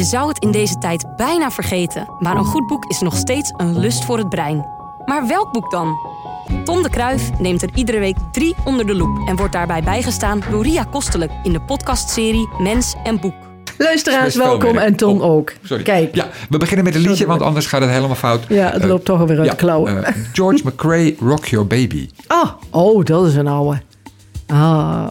Je zou het in deze tijd bijna vergeten, maar een goed boek is nog steeds een lust voor het brein. Maar welk boek dan? Tom de Kruif neemt er iedere week drie onder de loep en wordt daarbij bijgestaan door Ria Kostelijk in de podcastserie Mens en Boek. Luisteraars, welkom en Ton werk. Oh, ook. Sorry. Kijk, Ja, we beginnen met een liedje, want anders gaat het helemaal fout. ja, het Eh, loopt toch alweer uit ja, de klauwen. eh, George McRae, Rock Your Baby. Ah, oh, dat is een oude. Ah.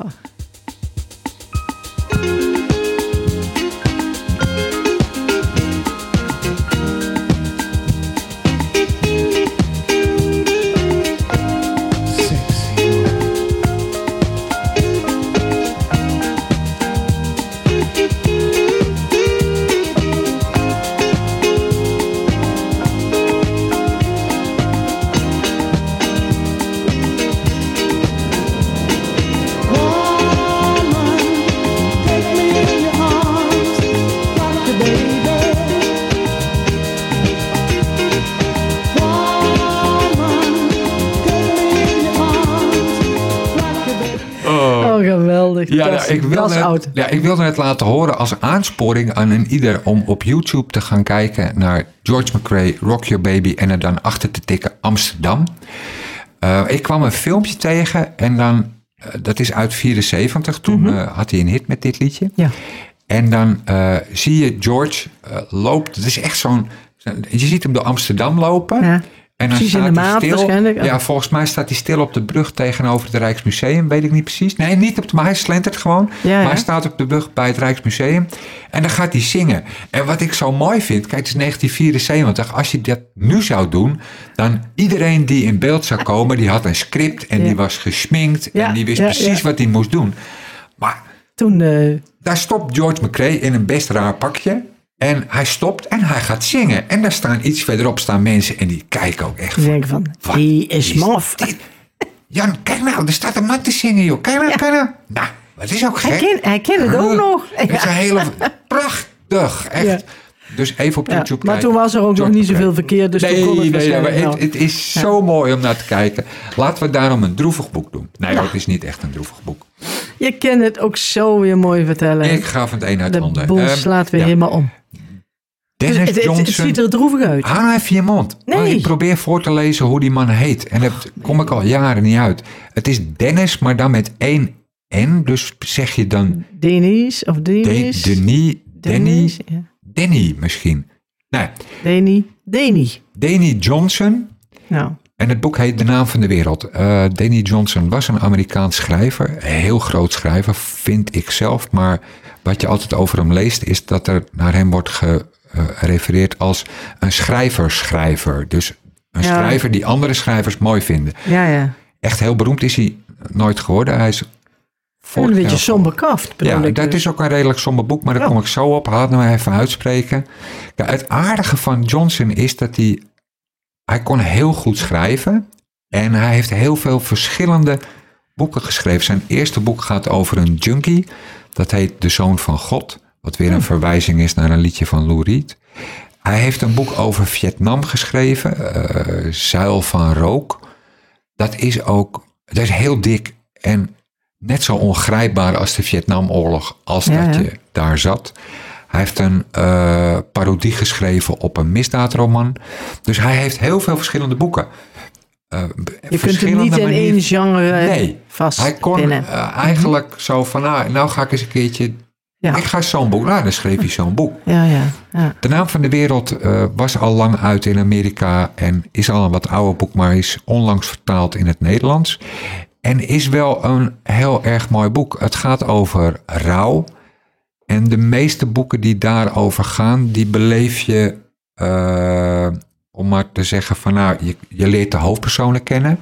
Ik, wilde het, ja, ik wilde het laten horen als aansporing aan een ieder om op YouTube te gaan kijken naar George McRae, Rock Your Baby en er dan achter te tikken Amsterdam. Eh, ik kwam een filmpje tegen en dan, eh, dat is uit 74, toen Mhm. eh, had hij een hit met dit liedje. Ja. En dan zie je George loopt, het is echt zo'n, je ziet hem door Amsterdam lopen. Ja. En dan Precies in de hij maat stil. waarschijnlijk. Ja, volgens mij staat hij stil op de brug tegenover het Rijksmuseum. Weet ik niet precies. Nee, niet op de, maar hij slentert gewoon. Ja, maar hij staat op de brug bij het Rijksmuseum. En dan gaat hij zingen. En wat ik zo mooi vind, kijk, het is 1974. Als je dat nu zou doen, dan iedereen die in beeld zou komen, die had een script en die was gesminkt en die wist precies wat hij moest doen. Maar Toen, eh, daar stopt George McRae in een best raar pakje. En hij stopt en hij gaat zingen. En daar staan iets verderop staan mensen en die kijken ook echt die denken van, Wat die is is maf. dit? Jan, kijk nou, er staat een man te zingen, joh. Kijk nou, kijk nou. Nou, het is ook Hij gek. kent, hij kent het ook nog. Het is een hele... Prachtig, echt. Ja. Dus even op Ja, YouTube maar kijken. toen was er ook nog niet zoveel verkeer, dus toen Nee, kon het nee, nee, maar het, het is zo mooi om naar te kijken. Laten we daarom een droevig boek doen. Nee, het is niet echt een droevig boek. Je kan het ook zo weer mooi vertellen. Ik ga van het een uit het de ander. boel Ehm, slaat weer ja. helemaal om. Dus Dennis het, het, het Johnson. ziet er droevig uit. Nou even je mond. Nee. Ik probeer voor te lezen hoe die man heet. En daar kom ik al jaren niet uit. Het is Dennis, maar dan met één N. Dus zeg je dan Denis of De, Denis. Danny, Denis, ja. Danny misschien. Nee, Deni. Deni. Danny Johnson. Nou, En het boek heet De Naam van de Wereld. Danny Johnson was een Amerikaans schrijver. Een heel groot schrijver, vind ik zelf. Maar wat je altijd over hem leest, is dat er naar hem wordt gerefereerd als een schrijver-schrijver. Dus een Ja. schrijver die andere schrijvers mooi vinden. ja, ja. Echt heel beroemd is hij nooit geworden. Hij is een beetje somber kaft, bedoel Ja, ik. dat dus. is ook een redelijk somber boek, maar daar Ja. kom ik zo op. Laat me even uitspreken. Het aardige van Johnson is dat hij... Hij kon heel goed schrijven. En hij heeft heel veel verschillende boeken geschreven. Zijn eerste boek gaat over een junkie. Dat heet De Zoon van God. Wat weer een verwijzing is naar een liedje van Lou Reed. Hij heeft een boek over Vietnam geschreven. eh, Zuil van Rook. Dat is ook... Dat is heel dik en net zo ongrijpbaar als de Vietnamoorlog. Als Ja, dat ja. je daar zat. Hij heeft een eh, parodie geschreven op een misdaadroman. Dus hij heeft heel veel verschillende boeken. Eh, Je kunt hem niet in één genre Nee, hij kon vastpinnen. eigenlijk zo van, nou, nou ga ik eens een keertje... Ja. Ik ga zo'n boek, nou dan schreef hij zo'n boek. Ja, ja, ja. De naam van de wereld eh, was al lang uit in Amerika en is al een wat ouder boek, maar is onlangs vertaald in het Nederlands. En is wel een heel erg mooi boek. Het gaat over rouw. En de meeste boeken die daarover gaan, die beleef je, eh, om maar te zeggen van nou, je, je leert de hoofdpersonen kennen.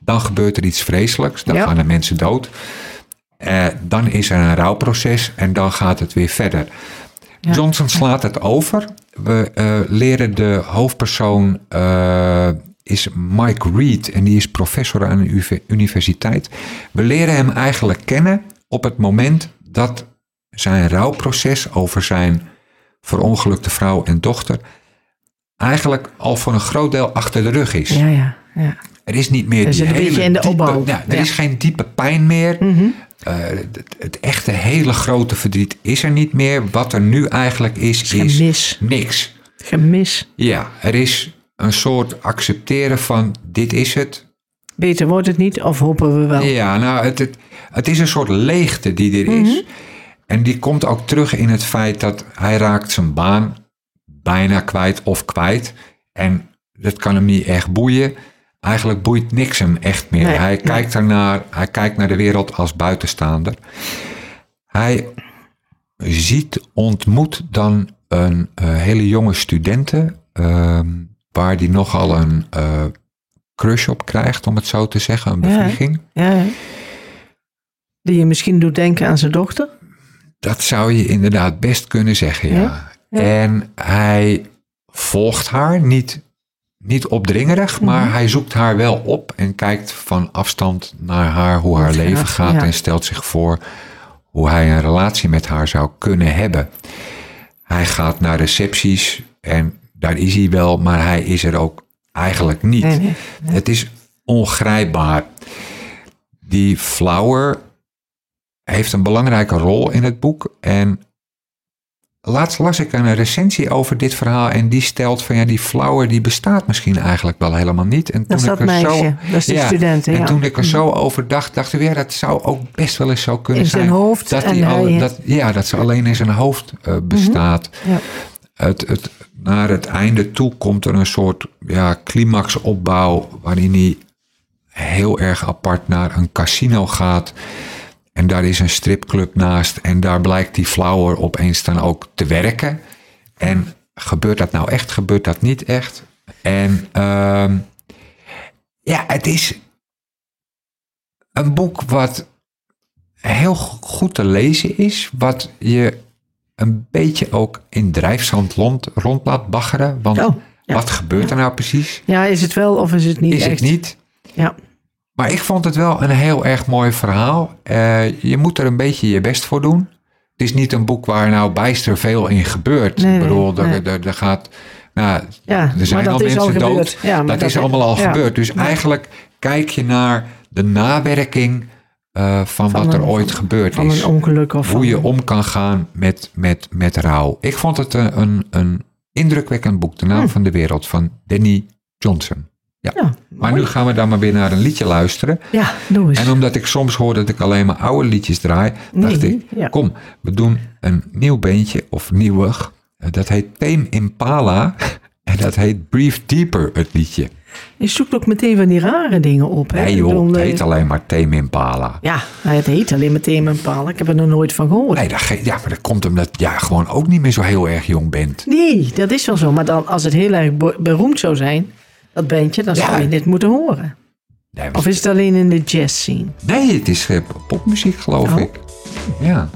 Dan gebeurt er iets vreselijks, dan Ja. gaan de mensen dood. Eh, dan is er een rouwproces en dan gaat het weer verder. Johnson slaat het over. We eh, leren de hoofdpersoon eh, is Mike Reed en die is professor aan uve- universiteit. We leren hem eigenlijk kennen op het moment dat zijn rouwproces over zijn verongelukte vrouw en dochter eigenlijk al voor een groot deel achter de rug is. Ja, ja, ja. Er is niet meer Er zit die een beetje hele in de diepe- opbouw. Er Ja. Mhm. is geen diepe pijn meer. Eh, het, het echte hele grote verdriet is er niet meer. Wat er nu eigenlijk is, is Gemis. niks. Gemis. Ja, er is een soort accepteren van dit is het. Beter wordt het niet, of hopen we wel. Ja, nou, het, het, het is een soort leegte die er Mhm. is. En die komt ook terug in het feit dat hij raakt zijn baan bijna kwijt of kwijt. En dat kan hem niet echt boeien. Eigenlijk boeit niks hem echt meer. Nee, hij, nee. kijkt ernaar, hij kijkt naar de wereld als buitenstaander. Hij ziet, ontmoet dan een eh, hele jonge studente... ehm, waar die nogal een eh, crush op krijgt, om het zo te zeggen. Een bevlieging. Ja, ja. Die je misschien doet denken aan zijn dochter. Dat zou je inderdaad best kunnen zeggen? Ja. En hij volgt haar, niet, niet opdringerig, Mhm. maar hij zoekt haar wel op en kijkt van afstand naar haar, hoe haar leven gaat, gaat ja. en stelt zich voor hoe hij een relatie met haar zou kunnen hebben. Hij gaat naar recepties en daar is hij wel, maar hij is er ook eigenlijk niet. Nee, nee. Het is ongrijpbaar. Die Flower heeft een belangrijke rol in het boek. En laatst las ik een recensie over dit verhaal. En die stelt van ja, die Flower die bestaat misschien eigenlijk wel helemaal niet. En Dat is dat ik er meisje. Zo, dat is die ja, en toen ik er zo over dacht, dacht ik ja, dat zou ook best wel eens zo kunnen In zijn zijn. hoofd Dat, en die al, dat, ja, dat ze alleen in zijn hoofd eh, bestaat. Ja. Het, het, naar het einde toe komt er een soort ja, climaxopbouw waarin hij heel erg apart naar een casino gaat. En daar is een stripclub naast. En daar blijkt die Flower opeens dan ook te werken. En gebeurt dat nou echt? Gebeurt dat niet echt? En ehm, ja, het is een boek wat heel goed te lezen is. Wat je een beetje ook in drijfzand rond, rond laat baggeren. Want Oh, ja. wat gebeurt er nou precies? ja, is het wel of is het niet Is echt? het niet? Ja. Maar ik vond het wel een heel erg mooi verhaal. Eh, je moet er een beetje je best voor doen. Het is niet een boek waar nou bijster veel in gebeurt. Nee, ik bedoel, er, nee. er, er gaat... Nou, Ja, er zijn al mensen al dood. Ja, dat, dat- is allemaal al ja. gebeurd. Dus eigenlijk kijk je naar de nawerking eh, van, Van wat er een- ooit gebeurd Van is. een ongeluk of Hoe van- je om kan gaan met, met, met rouw. Ik vond het een, een, een indrukwekkend boek. De naam van de wereld van Danny Johnson. Ja. Ja, maar nu gaan we dan maar weer naar een liedje luisteren. Ja, doe eens. En omdat ik soms hoor dat ik alleen maar oude liedjes draai, dacht Nee, ik, ja. kom, we doen een nieuw beentje of nieuwig. Eh, Dat heet Tame Impala en dat heet Breathe Deeper, het liedje. Je zoekt ook meteen van die rare dingen op. Hè? Nee joh, bedoel, het eh, heet alleen maar Tame Impala. Ja, het heet alleen meteen mijn paal. Ik heb er nog nooit van gehoord. Nee, dat ja, maar dat komt omdat je ja, gewoon ook niet meer zo heel erg jong bent. Nee, dat is wel zo. Maar dan, als het heel erg be- beroemd zou zijn, dat bandje, dan zou je dit moeten horen. Nee, Of is het alleen in de jazz scene? nee het is eh, popmuziek geloof Oh. ik. Ja.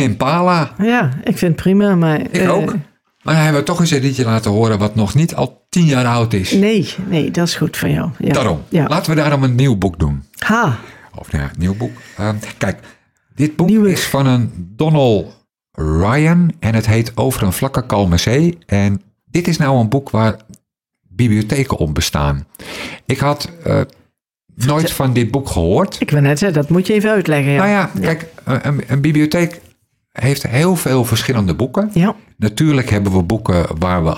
Impala, ja, ik vind het prima, maar... ik eh, ook. Maar dan hebben we toch eens een liedje laten horen wat nog niet al tien jaar oud is. Nee, nee, dat is goed van jou. Ja. Daarom, Ja. laten we daarom een nieuw boek doen. Ha, Of nou ja, nieuw boek. Ehm, kijk, dit boek Nieuwe- is van een Donald Ryan en het heet Over een vlakke kalme zee. En dit is nou een boek waar bibliotheken om bestaan. Ik had eh, nooit van dit boek gehoord. ik wil net zeggen, dat moet je even uitleggen. Ja. Nou ja, kijk, een, een bibliotheek heeft heel veel verschillende boeken. Ja, Natuurlijk hebben we boeken waar we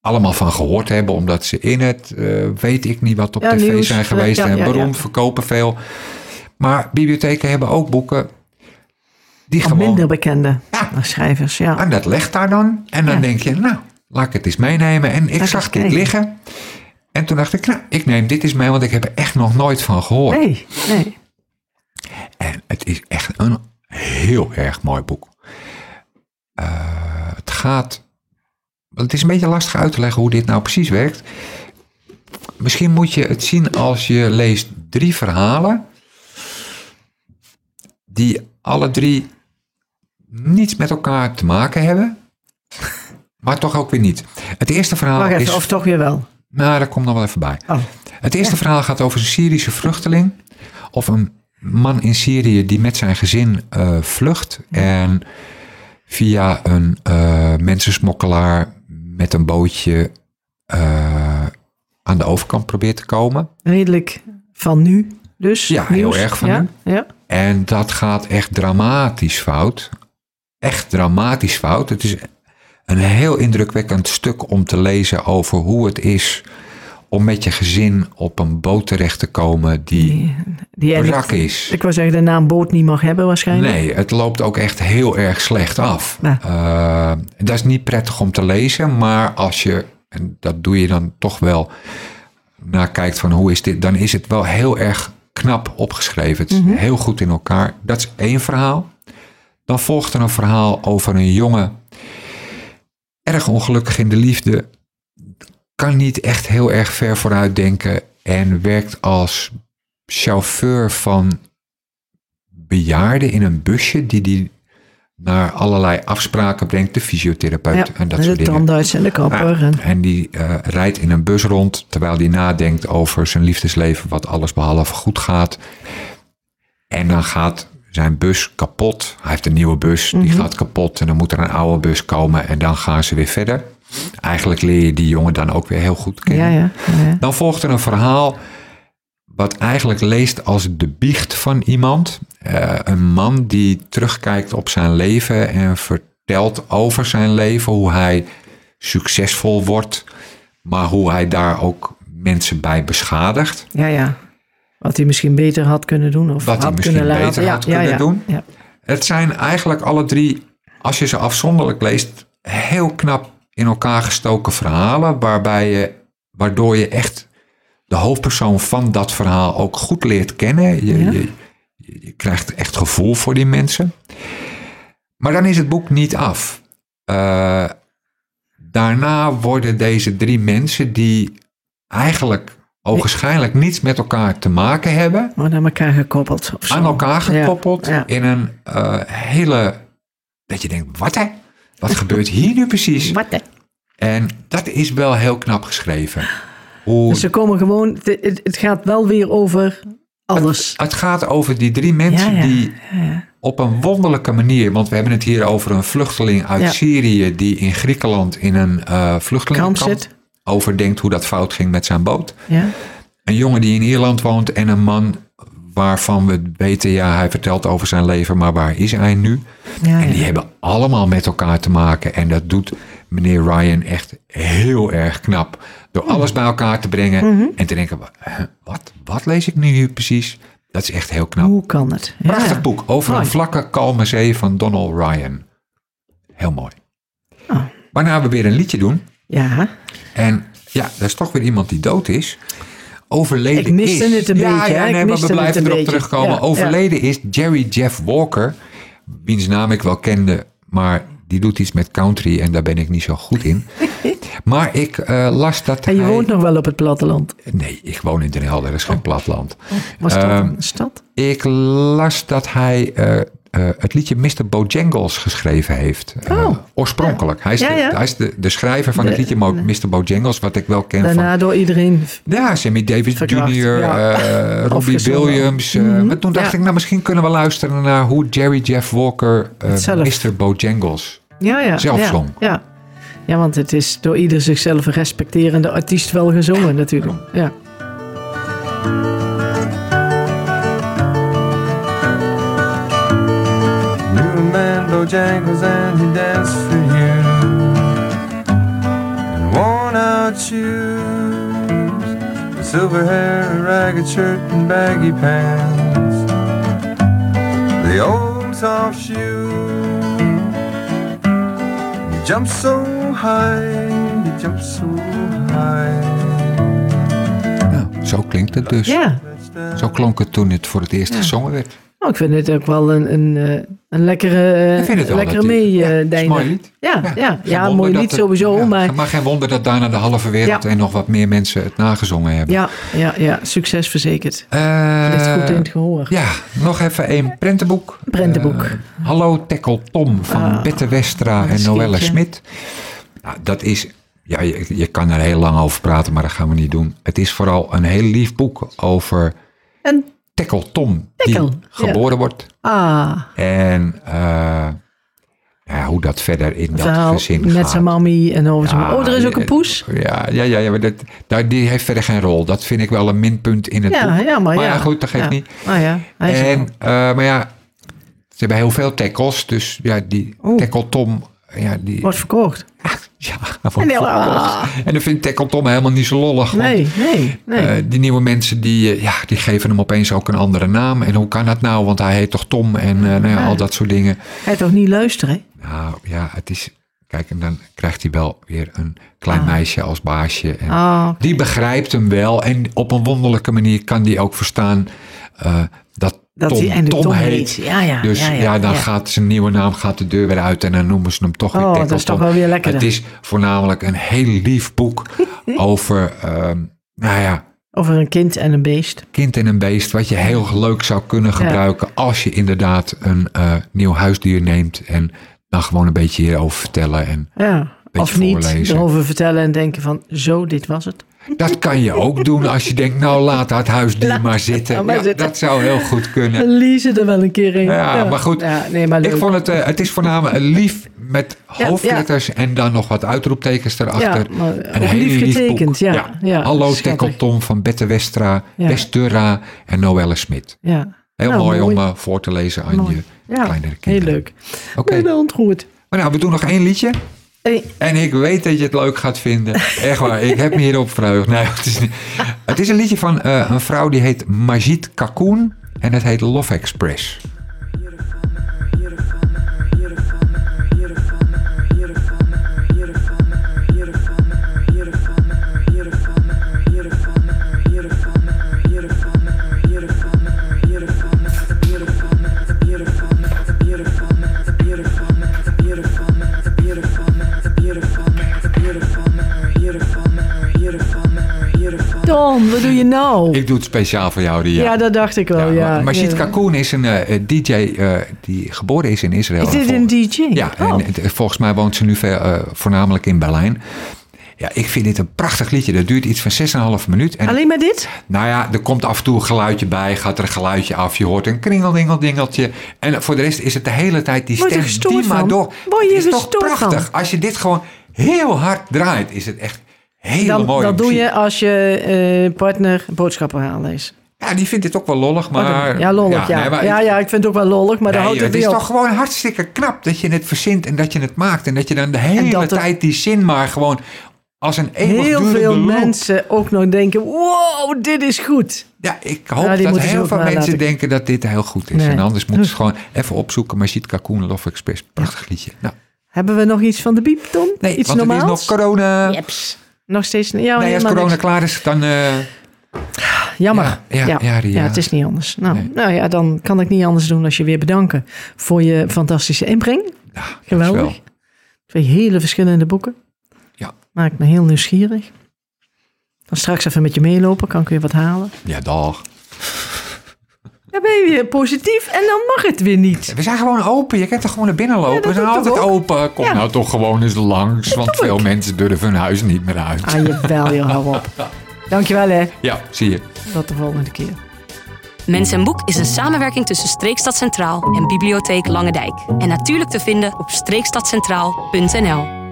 allemaal van gehoord hebben, omdat ze in het, eh, weet ik niet wat, op Ja, tv nieuws, zijn eh, geweest en beroemd, verkopen veel. Maar bibliotheken hebben ook boeken die gewoon... minder bekende schrijvers. Ja. En dat legt daar dan. En dan denk je, nou, laat ik het eens meenemen. En ik zag dit liggen. En toen dacht ik, nou, ik neem dit eens mee, want ik heb er echt nog nooit van gehoord. Nee, nee. En het is echt een heel erg mooi boek. eh, het gaat. Het is een beetje lastig uit te leggen hoe dit nou precies werkt. Misschien moet je het zien als je leest drie verhalen. Die alle drie niets met elkaar te maken hebben. Maar toch ook weer niet. Het eerste verhaal Wacht even, is. of toch weer wel? Nou, daar komt nog wel even bij. Oh. Het eerste verhaal gaat over een Syrische vluchteling. Of een man in Syrië die met zijn gezin eh, vlucht. En via een eh, mensensmokkelaar met een bootje eh, aan de overkant probeert te komen. Redelijk van nu dus. Ja, heel erg van ja, nu. Ja. En dat gaat echt dramatisch fout. Echt dramatisch fout. Het is een heel indrukwekkend stuk om te lezen over hoe het is om met je gezin op een boot terecht te komen die Die, die brak is. ik wou zeggen, de naam boot niet mag hebben waarschijnlijk. Nee, het loopt ook echt heel erg slecht af. Ja. Eh, dat is niet prettig om te lezen, maar als je, en dat doe je dan toch wel, naar kijkt van hoe is dit, dan is het wel heel erg knap opgeschreven. Het is Mhm. heel goed in elkaar. Dat is één verhaal. Dan volgt er een verhaal over een jongen, erg ongelukkig in de liefde, kan niet echt heel erg ver vooruit denken en werkt als chauffeur van bejaarden in een busje die die naar allerlei afspraken brengt, de fysiotherapeut Ja, en dat de soort dingen. tandarts en de kapper. Ja, en, en die eh, rijdt in een bus rond terwijl hij nadenkt over zijn liefdesleven, wat alles behalve goed gaat. En dan gaat zijn bus kapot. Hij heeft een nieuwe bus, die Mhm. gaat kapot. En dan moet er een oude bus komen en dan gaan ze weer verder. Eigenlijk leer je die jongen dan ook weer heel goed kennen. ja, ja, ja. Dan volgt er een verhaal wat eigenlijk leest als de biecht van iemand. Eh, een man die terugkijkt op zijn leven en vertelt over zijn leven, hoe hij succesvol wordt, maar hoe hij daar ook mensen bij beschadigt. ja, ja. Wat hij misschien beter had kunnen doen. Of Wat hij misschien kunnen beter had ja, kunnen ja, doen. Het zijn eigenlijk alle drie, als je ze afzonderlijk leest, heel knap in elkaar gestoken verhalen, waarbij je, waardoor je echt de hoofdpersoon van dat verhaal ook goed leert kennen. Je, Ja. je, je krijgt echt gevoel voor die mensen. Maar dan is het boek niet af. Eh, daarna worden deze drie mensen die eigenlijk ogenschijnlijk niets met elkaar te maken hebben, Maar aan elkaar gekoppeld. Of zo. aan elkaar gekoppeld Ja, ja. in een eh, hele. Dat je denkt, wat hè? Wat gebeurt hier nu precies? Wat hè? En dat is wel heel knap geschreven. Hoe, Dus ze komen gewoon... Het, het- gaat wel weer over alles. het gaat over die drie mensen Ja, ja, die op een wonderlijke manier, want we hebben het hier over een vluchteling uit. Syrië die in Griekenland in een eh vluchtelingenkamp overdenkt hoe dat fout ging met zijn boot. Ja. Een jongen die in Ierland woont en een man waarvan we weten, ja, hij vertelt over zijn leven, maar waar is hij nu? En die hebben allemaal met elkaar te maken. En dat doet meneer Ryan echt heel erg knap. Door Mhm. alles bij elkaar te brengen en te denken, "Huh, wat, wat lees ik nu hier precies? Dat is echt heel knap. Hoe kan het? Ja. Prachtig boek over een vlakke, kalme zee van Donald Ryan. Heel mooi. Oh. Waarna we weer een liedje doen. Ja. En ja, dat is toch weer iemand die dood is. Overleden Ik miste is. het een ja, beetje, Ja, nee, maar we blijven erop beetje. terugkomen. Ja, Overleden is Jerry Jeff Walker. Wiens naam ik wel kende, maar die doet iets met country en daar ben ik niet zo goed in. maar ik eh, las dat En je hij... woont nog wel op het platteland. Nee, ik woon in Den Helder, dat is geen platteland. Was dat Ehm, een stad? Ik las dat hij eh, eh, het liedje Mr. Bojangles geschreven heeft. Eh, Oh. oorspronkelijk. Hij is, Ja, de, hij is de, de schrijver van het liedje Mo- Mr. Bojangles, wat ik wel ken van Daarna door iedereen. ja, Sammy Davis Verkracht, Jr., eh, Robbie. Williams. Mhm, Maar toen dacht ik, nou misschien kunnen we luisteren naar hoe Jerry Jeff Walker. Mr. Bojangles. Ja, ja. Zelf ja, zong. Ja. ja, want het is door ieder zichzelf respecterende artiest wel gezongen natuurlijk. Ja. Bojangles and he danced for you. In worn out shoes With silver hair, a ragged shirt and baggy pants. The old soft shoe You jump so high, you jump so high. Nou, zo klinkt het dus. ja, Zo klonk het toen het voor het eerst gezongen werd. Oh, ik vind het ook wel een, een, eh, een lekkere, lekkere mee, ja, eh, mooi. Ja, ja, ja, wonder mooi lied het- sowieso, ja, maar Maar geen wonder dat daarna de halve wereld Ja. en nog wat meer mensen het nagezongen hebben. ja, ja, ja, succes verzekerd. Ligt goed in het gehoor. Ja, nog even een prentenboek. Prentenboek. Eh, Hallo Tekkel Tom van Ah, Bette Westra en Noelle. Smit. Nou, dat is, ja, je, je kan er heel lang over praten, maar dat gaan we niet doen. Het is vooral een heel lief boek over Tekkel Tom, Tekkel, die ja. geboren wordt. ah, En eh, ja, hoe dat verder in dat verhaal gezin met gaat. zijn mammy en over zijn... Ja, Oh, er is ook een poes. Ja, ja, ja, ja maar dat, daar, die heeft verder geen rol. Dat vind ik wel een minpunt in het Ja, boek. ja, maar, Maar ja. goed, dat geeft niet. Ah ja, hij is En, eh, maar ja, ze hebben heel veel tackles. Dus ja, die Oeh. tackle Tom, ja, die... wordt verkocht. Ja, En ah. En dan vindt Tom helemaal niet zo lollig. Nee, nee, nee. eh, die nieuwe mensen die, eh, ja, die geven hem opeens ook een andere naam. En hoe kan dat nou? Want hij heet toch Tom en eh, nou ja, al dat soort dingen. Hij toch niet luisteren? Nou ja, het is... Kijk, en dan krijgt hij wel weer een klein meisje als baasje. En Ah, Die begrijpt hem wel. En op een wonderlijke manier kan die ook verstaan dat, Tom hij en de Tom, Tom heet. heet. Ja, ja, Dus ja, ja, ja, dan ja. gaat zijn nieuwe naam gaat de deur weer uit en dan noemen ze hem toch weer Oh, dat is toch wel weer lekker Het is voornamelijk een heel lief boek over, ehm, nou ja, Over een kind en een beest. kind en een beest. Wat je heel leuk zou kunnen gebruiken als je inderdaad een eh, nieuw huisdier neemt. En dan gewoon een beetje hierover vertellen. En Ja. Beetje Of niet voorlezen. erover vertellen en denken van, zo, dit was het. Dat kan je ook doen als je denkt, nou laat dat huisdier Laat maar zitten. nou maar Ja, zitten. Dat zou heel goed kunnen. Dan lezen er wel een keer in. Ja, maar goed. Ja, nee, maar. Ik vond het, eh, het is voornamelijk lief met hoofdletters en dan nog wat uitroeptekens erachter. Maar een heel lief getekend, ja, ja, Hallo schattig. Tekkel Tom van Bette Westra. Westura en Noelle Smit. Ja. Heel Nou, mooi, mooi. om eh, voor te lezen aan Mooi. je Ja, kleinere heel kinderen. leuk. Oké, ben ontroerd. maar nou, we doen nog één liedje. En ik weet dat je het leuk gaat vinden. Echt waar, ik heb me hierop verheugd. Nee, het, is het is een liedje van eh, een vrouw die heet Majid Kakoun. En het heet Love Express. Tom, wat doe je nou? Ik doe het speciaal voor jou, die ja. dat dacht ik wel, ja. maar Majid Ja. Kakoun is een eh, eh, DJ eh, die geboren is in Israël. Is dit een DJ? Ja, Oh. en het- volgens mij woont ze nu ver, eh, voornamelijk in Berlijn. Ja, ik vind dit een prachtig liedje. Dat duurt iets van 6,5 minuut. En Alleen maar dit? nou ja, er komt af en toe een geluidje bij, gaat er een geluidje af, je hoort een kringeldingeldingeltje. En voor de rest is het de hele tijd die stem die maar door. Je het is toch van? prachtig. Als je dit gewoon heel hard draait, is het echt hele Dan, mooie dat doe je als je eh, partner boodschappen halen is. Ja, die vindt dit ook wel lollig, maar... ja, lollig, ja. nee, maar ja, ja, ik vind het ook wel lollig, maar houdt het het is op. toch gewoon hartstikke knap dat je het verzint en dat je het maakt. En dat je dan de hele er- tijd die zin maar gewoon als een Heel veel loop- mensen ook nog denken, wow, dit is goed. Ja, ik hoop Ja, dat heel veel mensen denken dat dit heel goed is. Nee. En anders moeten ze gewoon even opzoeken. Majid Kakoun, Love Express. Prachtig liedje. Nou, Hebben we nog iets van de biep, Tom? nee, iets want normaals? het is nog corona. Jeps. Nog steeds ja, nee, als corona niks. klaar is, dan... eh, Jammer. Ja, ja, ja, Ria. het is niet anders. Nou, Nee. nou ja, dan kan ik niet anders doen als je weer bedanken voor je fantastische inbreng. ja, Geweldig. Twee hele verschillende boeken. Ja. Maakt me heel nieuwsgierig. Dan straks even met je meelopen, kan ik weer wat halen. Ja, dag. Dan ben je weer positief en dan mag het weer niet. We zijn gewoon open. Je kunt toch gewoon naar binnen lopen. Ja, dat We zijn altijd ook. open. Kom Ja. nou toch gewoon eens langs. Want veel ik. mensen durven hun huis niet meer uit. Ah, jawel, joh, hou op. Dankjewel, hè. Ja, zie je. Tot de volgende keer. Mens en Boek is een samenwerking tussen Streekstad Centraal en Bibliotheek Lange Dijk. En natuurlijk te vinden op streekstadcentraal.nl.